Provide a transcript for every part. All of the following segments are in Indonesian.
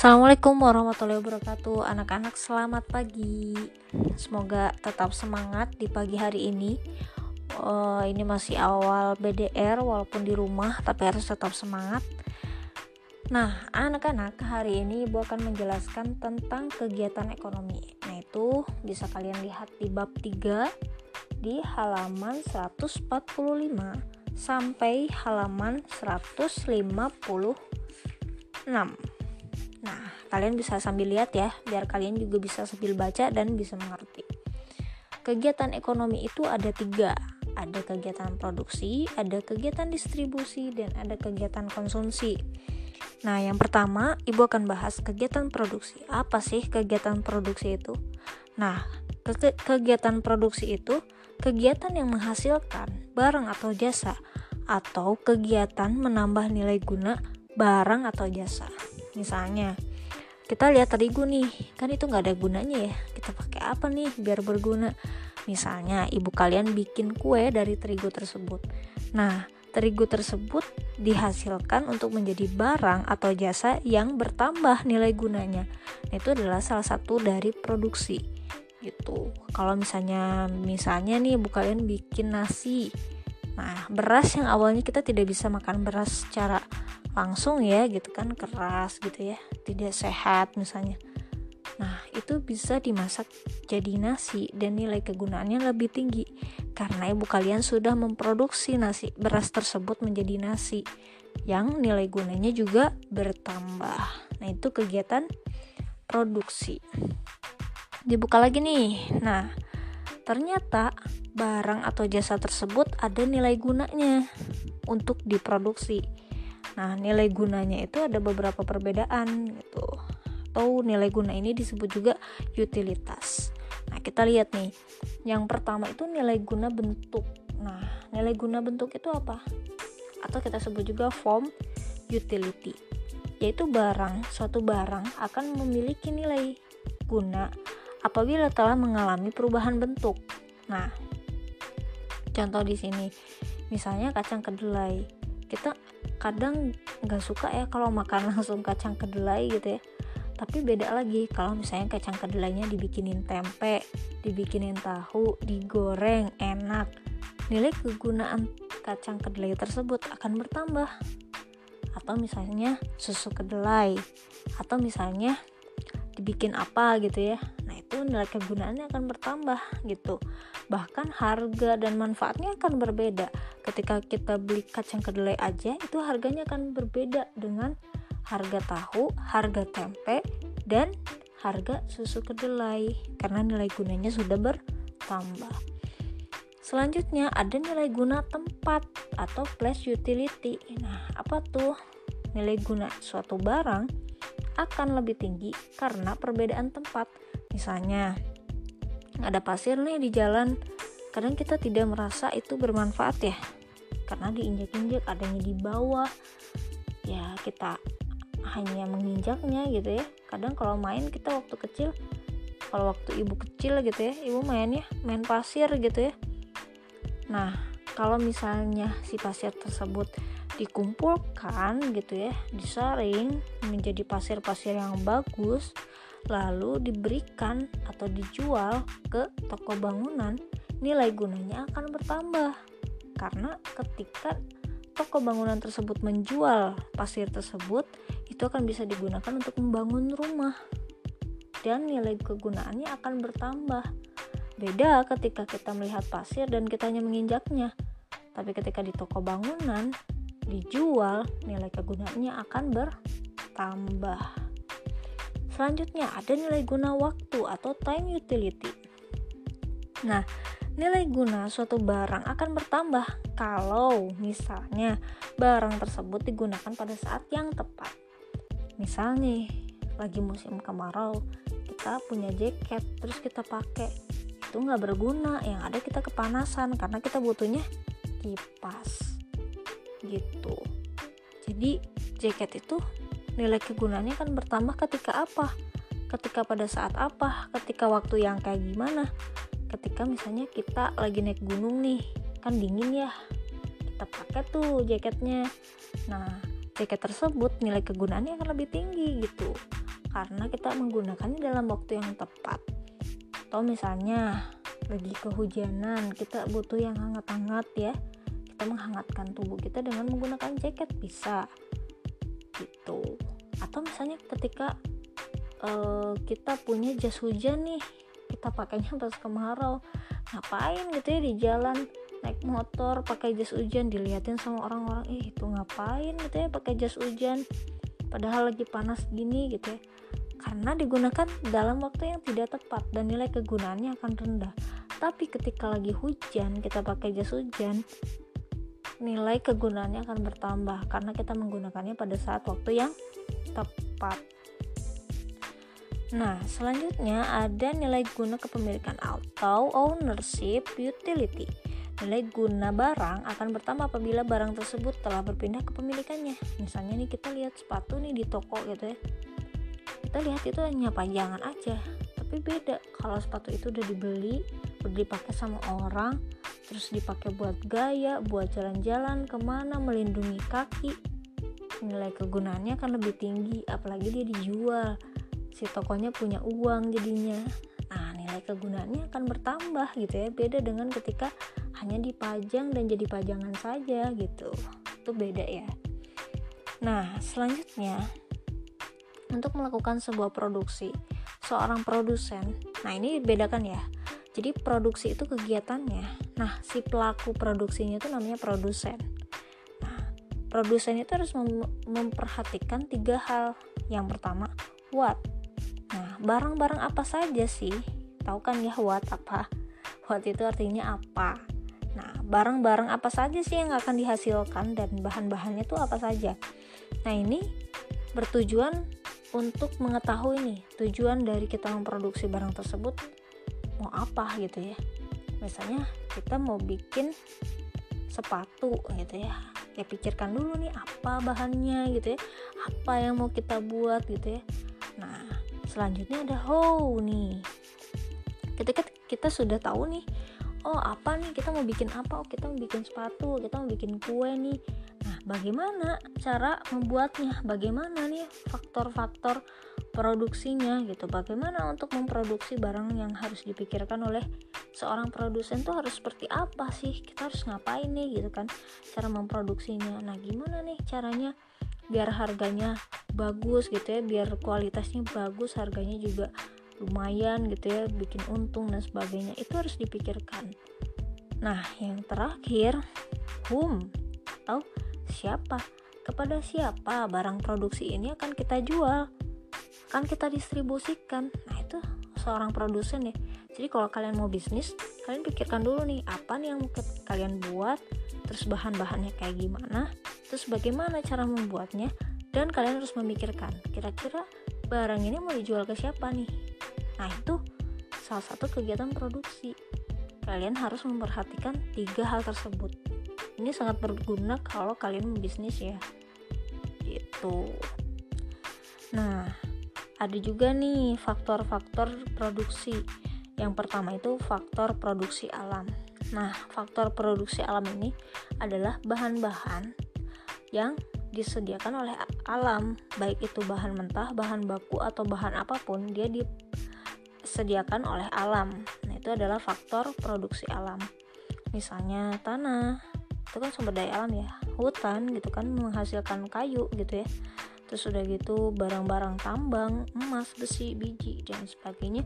Assalamualaikum warahmatullahi wabarakatuh. Anak-anak selamat pagi. Semoga tetap semangat di pagi hari ini. Uh, Ini masih awal BDR walaupun di rumah Tapi harus tetap semangat. Nah anak-anak hari ini Ibu akan menjelaskan tentang kegiatan ekonomi. Nah itu bisa kalian lihat di bab 3 Di halaman 145 Sampai halaman 156 Nah, kalian bisa sambil lihat ya, biar kalian juga bisa sambil baca dan bisa mengerti. Kegiatan ekonomi itu ada tiga, ada kegiatan produksi, ada kegiatan distribusi, dan ada kegiatan konsumsi. Nah, yang pertama, Ibu akan bahas kegiatan produksi. Apa sih kegiatan produksi itu? Nah, ke kegiatan produksi itu kegiatan yang menghasilkan barang atau jasa atau kegiatan menambah nilai guna barang atau jasa misalnya. Kita lihat terigu nih kan itu nggak ada gunanya ya kita pakai apa nih biar berguna? Misalnya ibu kalian bikin kue dari terigu tersebut. Nah terigu tersebut dihasilkan untuk menjadi barang atau jasa yang bertambah nilai gunanya. Nah, itu adalah salah satu dari produksi gitu. Kalau misalnya misalnya nih ibu kalian bikin nasi. Nah beras yang awalnya kita tidak bisa makan beras secara langsung ya gitu kan keras gitu ya tidak sehat misalnya. Nah itu bisa dimasak jadi nasi dan nilai kegunaannya lebih tinggi. Karena ibu kalian sudah memproduksi nasi beras tersebut menjadi nasi yang nilai gunanya juga bertambah. Nah itu kegiatan produksi. Dibuka lagi nih. Nah ternyata barang atau jasa tersebut ada nilai gunanya untuk diproduksi Nah, nilai gunanya itu ada beberapa perbedaan gitu. Atau nilai guna ini disebut juga utilitas. Nah, kita lihat nih. Yang pertama itu nilai guna bentuk. Nah, nilai guna bentuk itu apa? Atau kita sebut juga form utility. Yaitu barang, suatu barang akan memiliki nilai guna apabila telah mengalami perubahan bentuk. Nah, contoh di sini misalnya kacang kedelai. Kita kadang nggak suka ya kalau makan langsung kacang kedelai gitu ya. Tapi beda lagi kalau misalnya kacang kedelainya dibikinin tempe dibikinin tahu digoreng enak nilai kegunaan kacang kedelai tersebut akan bertambah. Atau misalnya susu kedelai atau misalnya dibikin apa gitu ya itu nilai kegunaannya akan bertambah gitu. Bahkan harga dan manfaatnya akan berbeda. Ketika kita beli kacang kedelai aja itu harganya akan berbeda dengan harga tahu harga tempe dan harga susu kedelai. Karena nilai gunanya sudah bertambah. Selanjutnya ada nilai guna tempat atau place utility. Nah apa tuh? Nilai guna suatu barang akan lebih tinggi karena perbedaan tempat misalnya ada pasir nih di jalan. Kadang kita tidak merasa itu bermanfaat ya karena diinjak-injak adanya di bawah. Ya kita hanya menginjaknya gitu ya. Kadang kalau main kita waktu kecil kalau waktu ibu kecil gitu ya ibu mainnya main pasir gitu ya. Nah kalau misalnya si pasir tersebut dikumpulkan gitu ya disaring menjadi pasir-pasir yang bagus lalu diberikan atau dijual ke toko bangunan, nilai gunanya akan bertambah. Karena ketika toko bangunan tersebut menjual pasir tersebut, itu akan bisa digunakan untuk membangun rumah. Dan nilai kegunaannya akan bertambah. Beda ketika kita melihat pasir dan kita hanya menginjaknya. Tapi ketika di toko bangunan dijual, nilai kegunaannya akan bertambah. Selanjutnya ada nilai guna waktu atau time utility. Nah, nilai guna suatu barang akan bertambah kalau misalnya barang tersebut digunakan pada saat yang tepat. Misalnya lagi musim kemarau, kita punya jaket terus kita pakai itu nggak berguna yang ada kita kepanasan karena kita butuhnya kipas gitu jadi jaket itu nilai kegunaannya kan bertambah ketika apa? Ketika pada saat apa? Ketika waktu yang kayak gimana? Ketika misalnya kita lagi naik gunung nih kan dingin ya. Kita pakai tuh jaketnya. Nah jaket tersebut nilai kegunaannya akan lebih tinggi gitu. Karena kita menggunakannya dalam waktu yang tepat. Atau misalnya lagi kehujanan kita butuh yang hangat-hangat ya. Kita menghangatkan tubuh kita dengan menggunakan jaket bisa. Gitu atau misalnya ketika uh, kita punya jas hujan nih kita pakainya pas kemarau ngapain gitu ya di jalan naik motor pakai jas hujan diliatin sama orang-orang eh itu ngapain gitu ya pakai jas hujan padahal lagi panas gini gitu ya. Karena digunakan dalam waktu yang tidak tepat dan nilai kegunaannya akan rendah. Tapi ketika lagi hujan kita pakai jas hujan nilai kegunaannya akan bertambah. Karena kita menggunakannya pada saat waktu yang tepat Nah, selanjutnya ada nilai guna kepemilikan atau ownership utility. Nilai guna barang akan bertambah apabila barang tersebut telah berpindah kepemilikannya. Misalnya nih kita lihat sepatu nih di toko gitu ya. Kita lihat itu hanya pajangan aja, tapi beda kalau sepatu itu udah dibeli, udah dipakai sama orang, terus dipakai buat gaya, buat jalan-jalan ke mana, melindungi kaki. Nilai kegunaannya akan lebih tinggi, apalagi dia dijual. Si tokonya punya uang jadinya. Nah nilai kegunaannya akan bertambah gitu ya. Beda dengan ketika hanya dipajang dan jadi pajangan saja gitu. Itu beda ya. Nah selanjutnya untuk melakukan sebuah produksi seorang produsen. Nah ini bedakan ya. Jadi produksi itu kegiatannya. Nah si pelaku produksinya itu namanya produsen produsen itu harus mem memperhatikan tiga hal. Yang pertama what? Barang-barang apa saja sih? Tahu kan ya what apa? What itu artinya apa? Nah barang-barang apa saja sih yang akan dihasilkan dan bahan-bahannya itu apa saja? Nah ini bertujuan untuk mengetahui nih tujuan dari kita memproduksi barang tersebut mau apa gitu ya. Misalnya kita mau bikin sepatu gitu ya ya pikirkan dulu nih apa bahannya gitu ya. Apa yang mau kita buat gitu ya. Nah selanjutnya ada how nih. Ketika kita sudah tahu nih oh apa nih? Kita mau bikin apa? Oh kita mau bikin sepatu kita mau bikin kue nih. Nah bagaimana cara membuatnya? Bagaimana nih faktor-faktor produksinya gitu? Bagaimana untuk memproduksi barang yang harus dipikirkan oleh seorang produsen tuh harus seperti apa sih? Kita harus ngapain nih gitu kan? Cara memproduksinya. Nah gimana nih caranya biar harganya bagus gitu ya? Biar kualitasnya bagus harganya juga lumayan gitu ya? Bikin untung dan sebagainya. Itu harus dipikirkan. Nah yang terakhir whom atau siapa? Kepada siapa barang produksi ini akan kita jual? Kan kita distribusikan? Nah itu seorang produsen ya. Jadi kalau kalian mau bisnis kalian pikirkan dulu nih apa nih yang kalian buat terus bahan-bahannya kayak gimana terus bagaimana cara membuatnya dan kalian harus memikirkan kira-kira barang ini mau dijual ke siapa nih? Nah itu salah satu kegiatan produksi. Kalian harus memperhatikan tiga hal tersebut. Ini sangat berguna kalau kalian membisnis ya. Gitu. Nah ada juga nih faktor-faktor produksi yang pertama itu faktor produksi alam Nah, faktor produksi alam ini adalah bahan-bahan yang disediakan oleh alam, baik itu bahan mentah, bahan baku atau bahan apa pun, dia disediakan oleh alam. Nah, itu adalah faktor produksi alam. Misalnya tanah, itu kan sumber daya alam ya. Hutan gitu kan menghasilkan kayu gitu ya. Terus udah gitu barang-barang tambang, emas, besi, biji dan sebagainya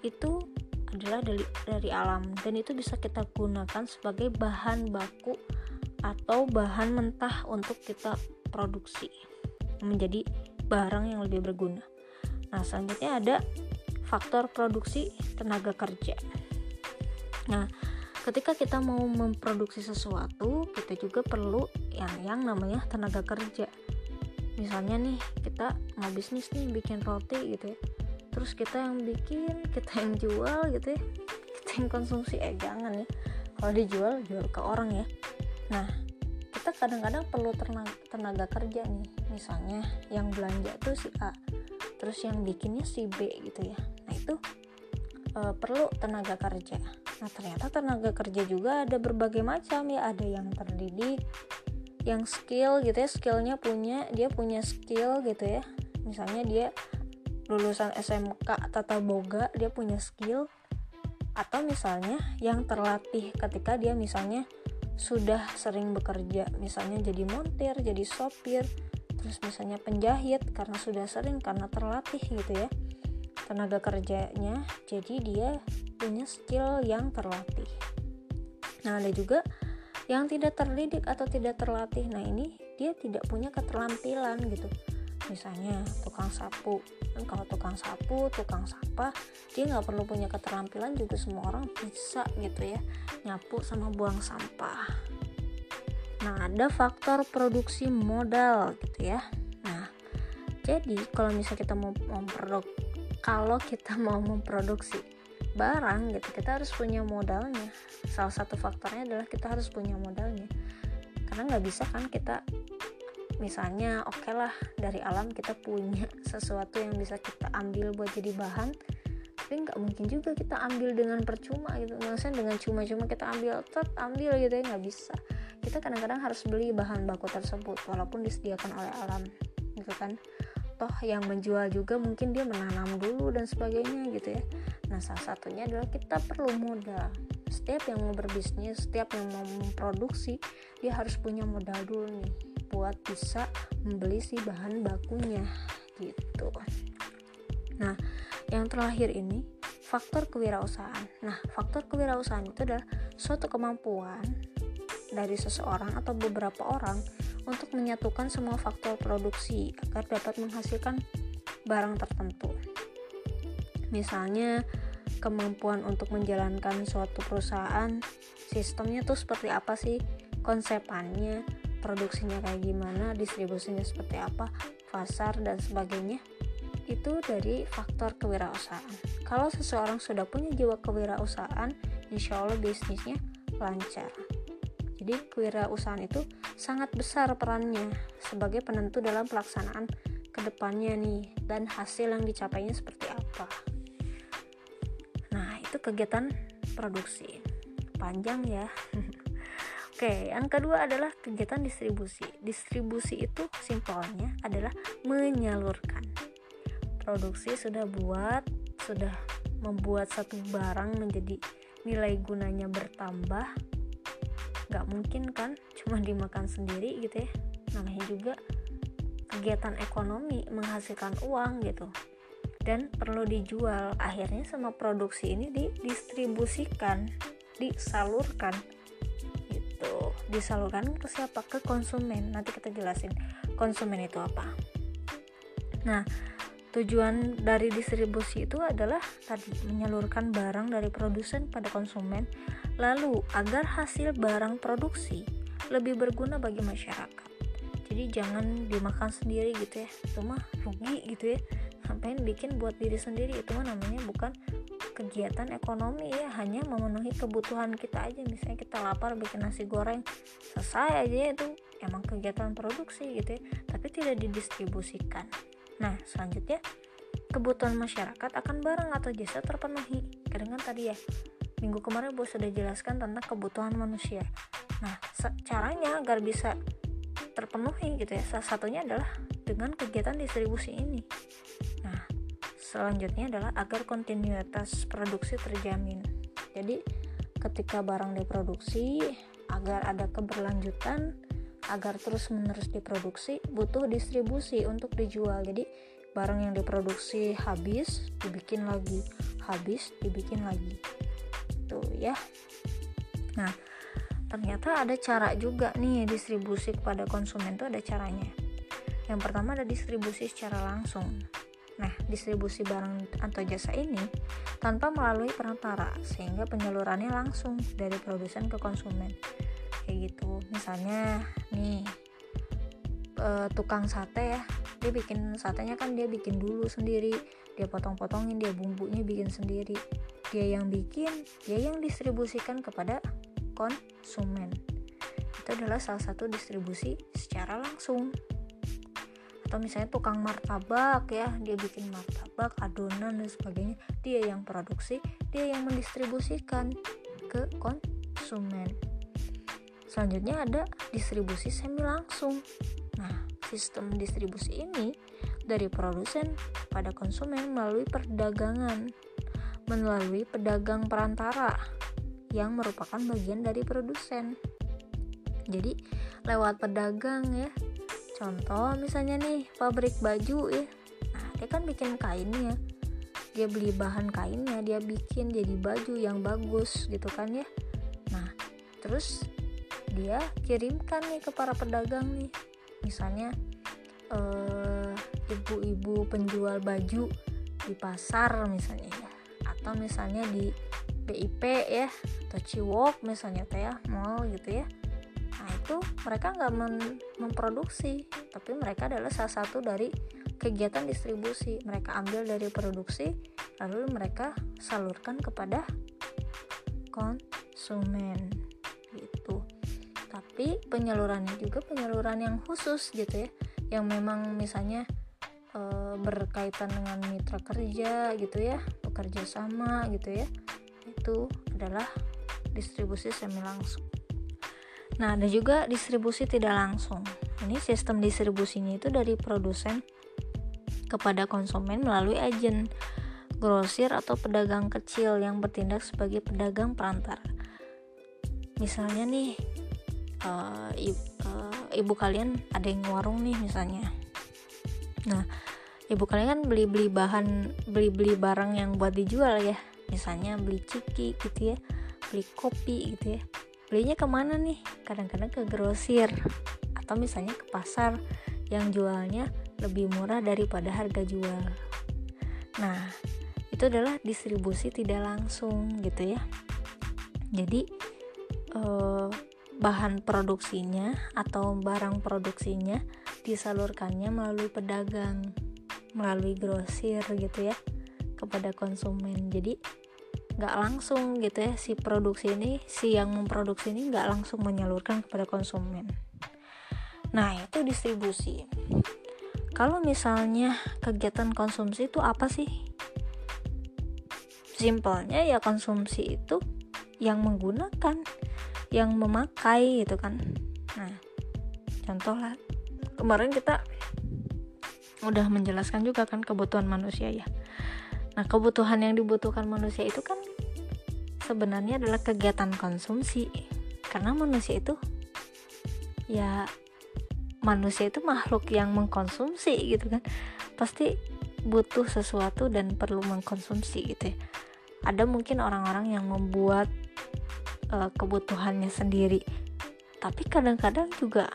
itu adalah dari, dari alam dan itu bisa kita gunakan sebagai bahan baku atau bahan mentah untuk kita produksi menjadi barang yang lebih berguna. Nah, selanjutnya ada faktor produksi tenaga kerja. Nah, ketika kita mau memproduksi sesuatu, kita juga perlu yang yang namanya tenaga kerja. Misalnya nih, kita mau bisnis nih bikin roti gitu ya. Terus kita yang bikin kita yang jual gitu ya. Kita yang konsumsi eh jangan ya. Kalau dijual jual ke orang ya. Nah kita kadang-kadang perlu tenaga, tenaga kerja nih. Misalnya yang belanja tuh si A terus yang bikinnya si B gitu ya. Nah itu e, perlu tenaga kerja. Nah ternyata tenaga kerja juga ada berbagai macam ya. Ada yang terdidik yang skill gitu ya skillnya punya dia punya skill gitu ya. Misalnya dia lulusan SMK tata boga dia punya skill. Atau misalnya yang terlatih ketika dia misalnya sudah sering bekerja. Misalnya jadi montir jadi sopir terus misalnya penjahit karena sudah sering karena terlatih gitu ya tenaga kerjanya. Jadi dia punya skill yang terlatih. Nah ada juga yang tidak terdidik atau tidak terlatih nah ini dia tidak punya keterampilan gitu. Misalnya tukang sapu. Kan kalau tukang sapu tukang sampah dia nggak perlu punya keterampilan juga semua orang bisa gitu ya nyapu sama buang sampah. Nah ada faktor produksi modal gitu ya. Nah jadi kalau misalnya kita mau memproduk kalau kita mau memproduksi barang gitu kita harus punya modalnya. Salah satu faktornya adalah kita harus punya modalnya. Karena nggak bisa kan kita misalnya oke okay lah dari alam kita punya sesuatu yang bisa kita ambil buat jadi bahan tapi nggak mungkin juga kita ambil dengan percuma gitu. Maksudnya dengan cuma-cuma kita ambil tet ambil gitu ya nggak bisa. Kita kadang-kadang harus beli bahan baku tersebut walaupun disediakan oleh alam gitu kan toh yang menjual juga mungkin dia menanam dulu dan sebagainya gitu ya. Nah salah satunya adalah kita perlu modal. Setiap yang mau berbisnis setiap yang mau memproduksi dia harus punya modal dulu nih buat bisa membeli si bahan bakunya gitu. Nah yang terakhir ini faktor kewirausahaan. Nah faktor kewirausahaan itu adalah suatu kemampuan dari seseorang atau beberapa orang untuk menyatukan semua faktor produksi agar dapat menghasilkan barang tertentu. Misalnya, kemampuan untuk menjalankan suatu perusahaan, sistemnya tuh seperti apa sih? Konsepannya, produksinya kayak gimana, distribusinya seperti apa, pasar dan sebagainya. Itu dari faktor kewirausahaan. Kalau seseorang sudah punya jiwa kewirausahaan, insya Allah bisnisnya lancar. Jadi kewirausahaan itu sangat besar perannya sebagai penentu dalam pelaksanaan ke depannya nih dan hasil yang dicapainya seperti apa. Nah itu kegiatan produksi panjang ya. Oke, yang kedua adalah kegiatan distribusi. Distribusi itu simpelnya adalah menyalurkan. Produksi sudah buat, sudah membuat satu barang menjadi nilai gunanya bertambah, nggak mungkin kan cuma dimakan sendiri gitu ya. Namanya juga kegiatan ekonomi menghasilkan uang gitu. Dan perlu dijual akhirnya sama produksi ini didistribusikan disalurkan gitu. Disalurkan ke siapa? Ke konsumen. Nanti kita jelasin konsumen itu apa. Nah Tujuan dari distribusi itu adalah tadi menyalurkan barang dari produsen pada konsumen, lalu agar hasil barang produksi lebih berguna bagi masyarakat. Jadi jangan dimakan sendiri gitu ya, itu mah rugi gitu ya. Sampai bikin buat diri sendiri itu mah namanya bukan kegiatan ekonomi ya, hanya memenuhi kebutuhan kita aja. Misalnya kita lapar bikin nasi goreng, selesai aja itu emang kegiatan produksi gitu ya, tapi tidak didistribusikan Nah, selanjutnya kebutuhan masyarakat akan barang atau jasa terpenuhi. Karena tadi ya, minggu kemarin bos sudah jelaskan tentang kebutuhan manusia. Nah, caranya agar bisa terpenuhi gitu ya, salah satunya adalah dengan kegiatan distribusi ini. Nah, selanjutnya adalah agar kontinuitas produksi terjamin. Jadi, ketika barang diproduksi, agar ada keberlanjutan, agar terus-menerus diproduksi butuh distribusi untuk dijual. Jadi barang yang diproduksi habis dibikin lagi, habis dibikin lagi. Tuh ya. Nah, ternyata ada cara juga nih distribusi kepada konsumen tuh ada caranya. Yang pertama ada distribusi secara langsung. Nah, distribusi barang atau jasa ini tanpa melalui perantara sehingga penyalurannya langsung dari produsen ke konsumen kayak gitu. Misalnya nih e, tukang sate ya dia bikin satenya kan dia bikin dulu sendiri. Dia potong-potongin dia bumbunya bikin sendiri. Dia yang bikin dia yang distribusikan kepada konsumen. Itu adalah salah satu distribusi secara langsung. Atau misalnya tukang martabak ya dia bikin martabak adonan dan sebagainya. Dia yang produksi dia yang mendistribusikan ke konsumen selanjutnya ada distribusi semi langsung Nah, sistem distribusi ini dari produsen pada konsumen melalui perdagangan, melalui pedagang perantara yang merupakan bagian dari produsen. Jadi, lewat pedagang ya. Contoh misalnya nih, pabrik baju ya. Nah, dia kan bikin kainnya. Dia beli bahan kainnya, dia bikin jadi baju yang bagus gitu kan ya. Nah, terus dia kirimkan nih ke para pedagang nih. Misalnya eh, ibu-ibu penjual baju di pasar misalnya ya. Atau misalnya di BIP ya atau Ciwok misalnya teh ya mall gitu ya. Nah itu mereka nggak memproduksi tapi mereka adalah salah satu dari kegiatan distribusi. Mereka ambil dari produksi lalu mereka salurkan kepada konsumen tapi penyalurannya juga penyaluran yang khusus gitu ya. Yang memang misalnya e, berkaitan dengan mitra kerja gitu ya bekerja sama gitu ya itu adalah distribusi semi langsung. Nah ada juga distribusi tidak langsung. Ini sistem distribusinya itu dari produsen kepada konsumen melalui agen grosir atau pedagang kecil yang bertindak sebagai pedagang perantara misalnya nih uh, ibu kalian ada yang warung nih misalnya. Nah ibu kalian kan beli beli bahan beli beli barang yang buat dijual ya. Misalnya beli ciki gitu ya beli kopi gitu ya. Belinya ke mana nih? Kadang-kadang ke grosir atau misalnya ke pasar yang jualnya lebih murah daripada harga jual. Nah itu adalah distribusi tidak langsung gitu ya. Jadi eh, bahan produksinya atau barang produksinya disalurkannya melalui pedagang melalui grosir gitu ya kepada konsumen. Jadi nggak langsung gitu ya si produksi ini si yang memproduksi ini nggak langsung menyalurkan kepada konsumen. Nah itu distribusi. Kalau misalnya kegiatan konsumsi itu apa sih? Simpelnya ya konsumsi itu yang menggunakan yang memakai gitu kan. Nah contoh lah kemarin kita udah menjelaskan juga kan kebutuhan manusia ya. Nah kebutuhan yang dibutuhkan manusia itu kan sebenarnya adalah kegiatan konsumsi. Karena manusia itu ya manusia itu makhluk yang mengkonsumsi gitu kan. Pasti butuh sesuatu dan perlu mengkonsumsi gitu ya. Ada mungkin orang-orang yang membuat uh, kebutuhannya sendiri. Tapi kadang-kadang juga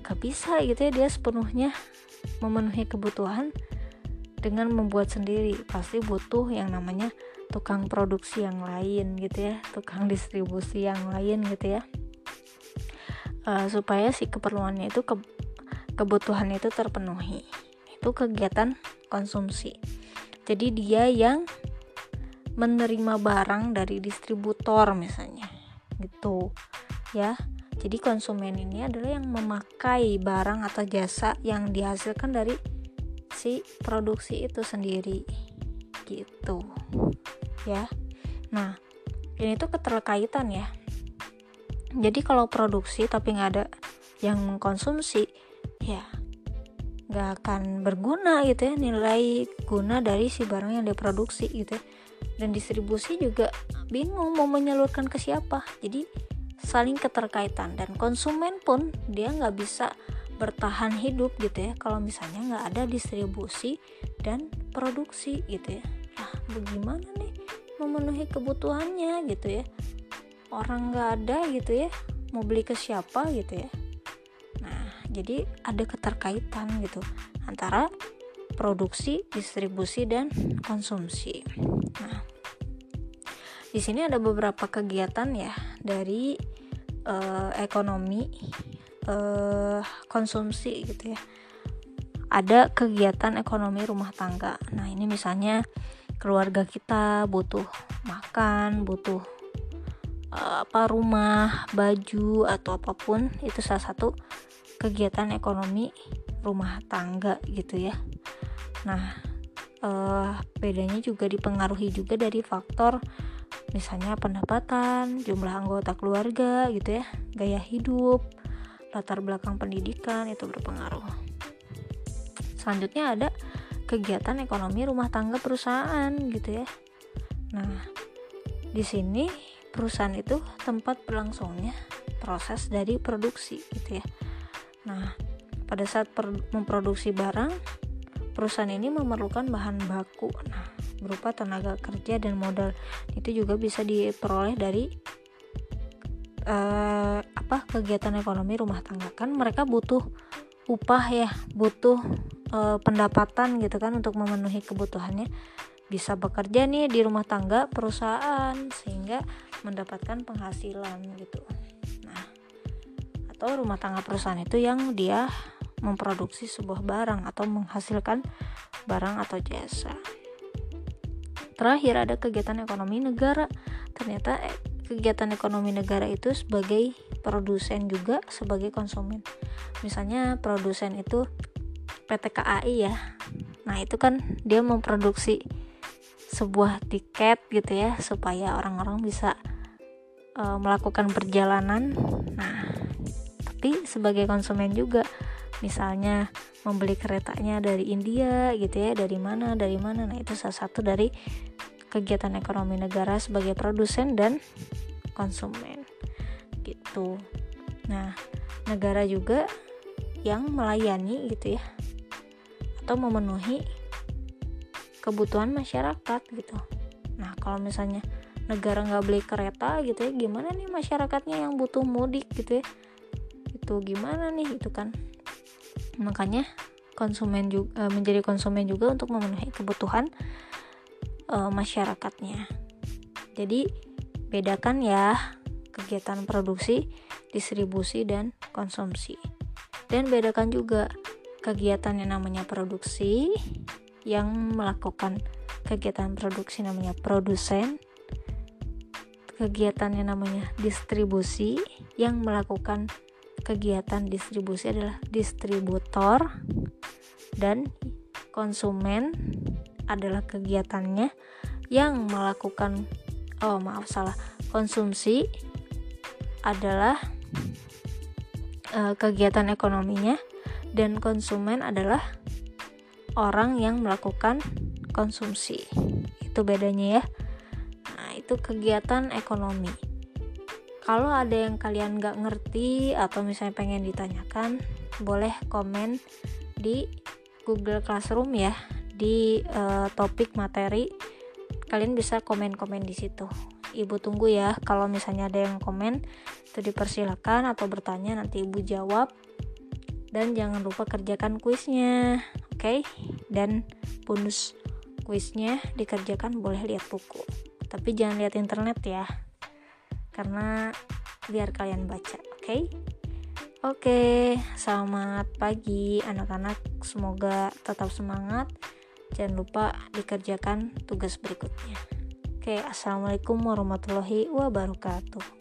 gak bisa gitu ya dia sepenuhnya memenuhi kebutuhan dengan membuat sendiri. Pasti butuh yang namanya tukang produksi yang lain gitu ya tukang distribusi yang lain gitu ya. Uh, supaya si keperluannya itu ke, kebutuhan itu terpenuhi. Itu kegiatan konsumsi. Jadi dia yang menerima barang dari distributor misalnya gitu. Ya jadi konsumen ini adalah yang memakai barang atau jasa yang dihasilkan dari si produksi itu sendiri gitu. Ya nah ini tuh keterkaitan ya. Jadi kalau produksi tapi nggak ada yang mengkonsumsi ya nggak akan berguna gitu ya nilai guna dari si barang yang diproduksi gitu ya. Dan distribusi juga bingung mau menyalurkan ke siapa. Jadi saling keterkaitan. Dan konsumen pun dia nggak bisa bertahan hidup gitu ya. Kalau misalnya nggak ada distribusi dan produksi gitu ya. Nah bagaimana nih memenuhi kebutuhannya gitu ya? Orang nggak ada gitu ya mau beli ke siapa gitu ya? Nah jadi ada keterkaitan gitu antara produksi distribusi dan konsumsi nah di sini ada beberapa kegiatan ya dari uh, ekonomi uh, konsumsi gitu ya. Ada kegiatan ekonomi rumah tangga. Nah ini misalnya keluarga kita butuh makan butuh uh, apa rumah baju atau apa pun itu salah satu kegiatan ekonomi rumah tangga gitu ya. Nah uh, bedanya juga dipengaruhi juga dari faktor misalnya pendapatan, jumlah anggota keluarga gitu ya, gaya hidup, latar belakang pendidikan itu berpengaruh. Selanjutnya ada kegiatan ekonomi rumah tangga perusahaan gitu ya. Nah di sini perusahaan itu tempat berlangsungnya proses dari produksi gitu ya. Nah pada saat memproduksi barang perusahaan ini memerlukan bahan baku nah berupa tenaga kerja dan modal. Itu juga bisa diperoleh dari uh, apa kegiatan ekonomi rumah tangga. Kan mereka butuh upah ya butuh uh, pendapatan gitu kan untuk memenuhi kebutuhannya. Bisa bekerja nih di rumah tangga perusahaan sehingga mendapatkan penghasilan gitu. Nah atau rumah tangga perusahaan itu yang dia memproduksi sebuah barang atau menghasilkan barang atau jasa. Terakhir ada kegiatan ekonomi negara. Ternyata eh, kegiatan ekonomi negara itu sebagai produsen juga sebagai konsumen. Misalnya produsen itu PT KAI ya. Nah itu kan dia memproduksi sebuah tiket gitu ya supaya orang-orang bisa uh, melakukan perjalanan. Nah tapi sebagai konsumen juga misalnya membeli keretanya dari India gitu ya dari mana dari mana nah itu salah satu dari kegiatan ekonomi negara sebagai produsen dan konsumen gitu. Nah, negara juga yang melayani gitu ya atau memenuhi kebutuhan masyarakat gitu. Nah, kalau misalnya negara nggak beli kereta gitu ya, gimana nih masyarakatnya yang butuh mudik gitu ya? Itu gimana nih itu kan? Makanya konsumen juga eh, menjadi konsumen juga untuk memenuhi kebutuhan uh, masyarakatnya. Jadi bedakan ya kegiatan produksi, distribusi dan konsumsi. Dan bedakan juga kegiatan yang namanya produksi yang melakukan kegiatan produksi namanya produsen, kegiatan yang namanya distribusi yang melakukan kegiatan distribusi adalah distributor dan konsumen adalah kegiatannya yang melakukan oh maaf salah. Konsumsi adalah uh, kegiatan ekonominya dan konsumen adalah orang yang melakukan konsumsi. Itu bedanya ya. Nah itu kegiatan ekonomi kalau ada yang kalian nggak ngerti atau misalnya pengen ditanyakan boleh komen di Google Classroom ya di uh, topik materi. Kalian bisa komen-komen di situ. Ibu tunggu ya kalau misalnya ada yang komen itu dipersilakan atau bertanya nanti ibu jawab. Dan jangan lupa kerjakan kuisnya oke? Okay? dan bonus kuisnya dikerjakan boleh lihat buku. Tapi jangan lihat internet ya karena biar kalian baca oke okay? Oke, selamat pagi anak-anak. Semoga tetap semangat jangan lupa dikerjakan tugas berikutnya oke assalamualaikum warahmatullahi wabarakatuh